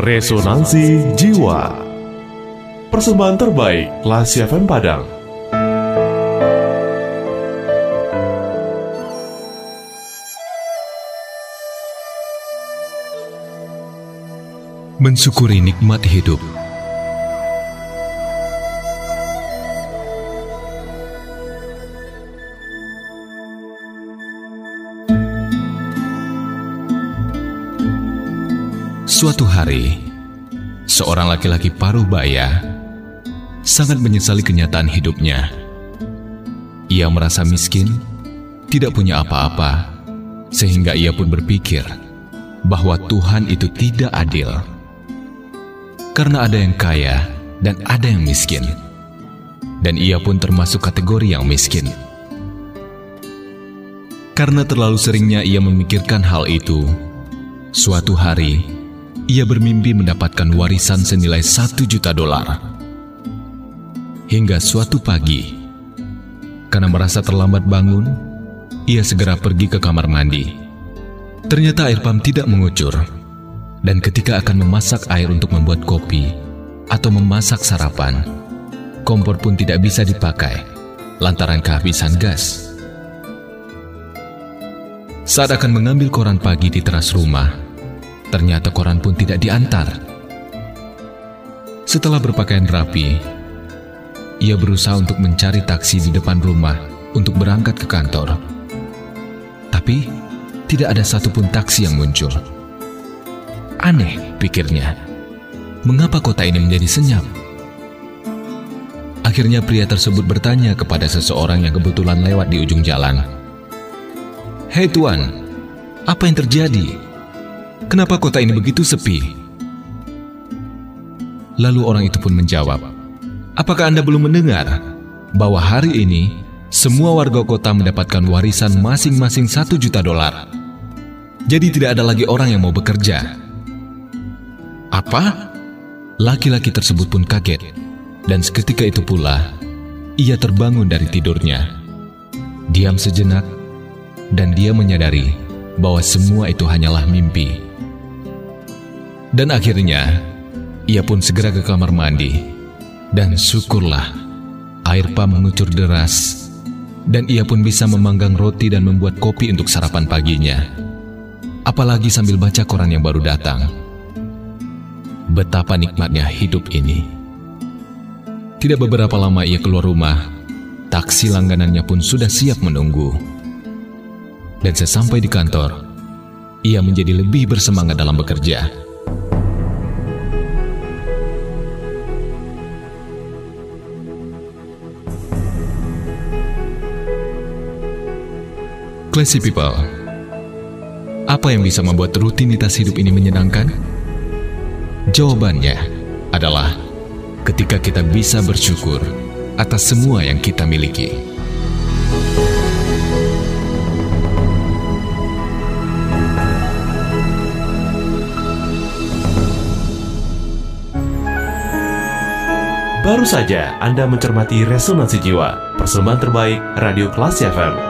Resonansi Jiwa. Persembahan terbaik Lasi FM Padang. Mensyukuri nikmat hidup Suatu hari, seorang laki-laki paruh baya sangat menyesali kenyataan hidupnya. Ia merasa miskin, tidak punya apa-apa, sehingga ia pun berpikir bahwa Tuhan itu tidak adil. Karena ada yang kaya dan ada yang miskin. Dan ia pun termasuk kategori yang miskin. Karena terlalu seringnya ia memikirkan hal itu, suatu hari ia bermimpi mendapatkan warisan senilai satu juta dolar. Hingga suatu pagi, karena merasa terlambat bangun, ia segera pergi ke kamar mandi. Ternyata air pam tidak mengucur, dan ketika akan memasak air untuk membuat kopi atau memasak sarapan, kompor pun tidak bisa dipakai lantaran kehabisan gas. Saat akan mengambil koran pagi di teras rumah, Ternyata koran pun tidak diantar. Setelah berpakaian rapi, ia berusaha untuk mencari taksi di depan rumah untuk berangkat ke kantor. Tapi, tidak ada satupun taksi yang muncul. Aneh, pikirnya. Mengapa kota ini menjadi senyap? Akhirnya pria tersebut bertanya kepada seseorang yang kebetulan lewat di ujung jalan. Hei tuan, apa yang terjadi? Kenapa kota ini begitu sepi? Lalu orang itu pun menjawab, Apakah Anda belum mendengar bahwa hari ini semua warga kota mendapatkan warisan masing-masing satu juta dolar? Jadi tidak ada lagi orang yang mau bekerja. Apa? Laki-laki tersebut pun kaget, dan seketika itu pula ia terbangun dari tidurnya. Diam sejenak, dan dia menyadari bahwa semua itu hanyalah mimpi. Dan akhirnya, ia pun segera ke kamar mandi. Dan syukurlah, air pam mengucur deras. Dan ia pun bisa memanggang roti dan membuat kopi untuk sarapan paginya. Apalagi sambil baca koran yang baru datang. Betapa nikmatnya hidup ini. Tidak beberapa lama ia keluar rumah, taksi langganannya pun sudah siap menunggu. Dan sesampai di kantor, ia menjadi lebih bersemangat dalam bekerja. Classy people, apa yang bisa membuat rutinitas hidup ini menyenangkan? Jawabannya adalah ketika kita bisa bersyukur atas semua yang kita miliki. Baru saja Anda mencermati Resonansi Jiwa, persembahan terbaik Radio Kelas FM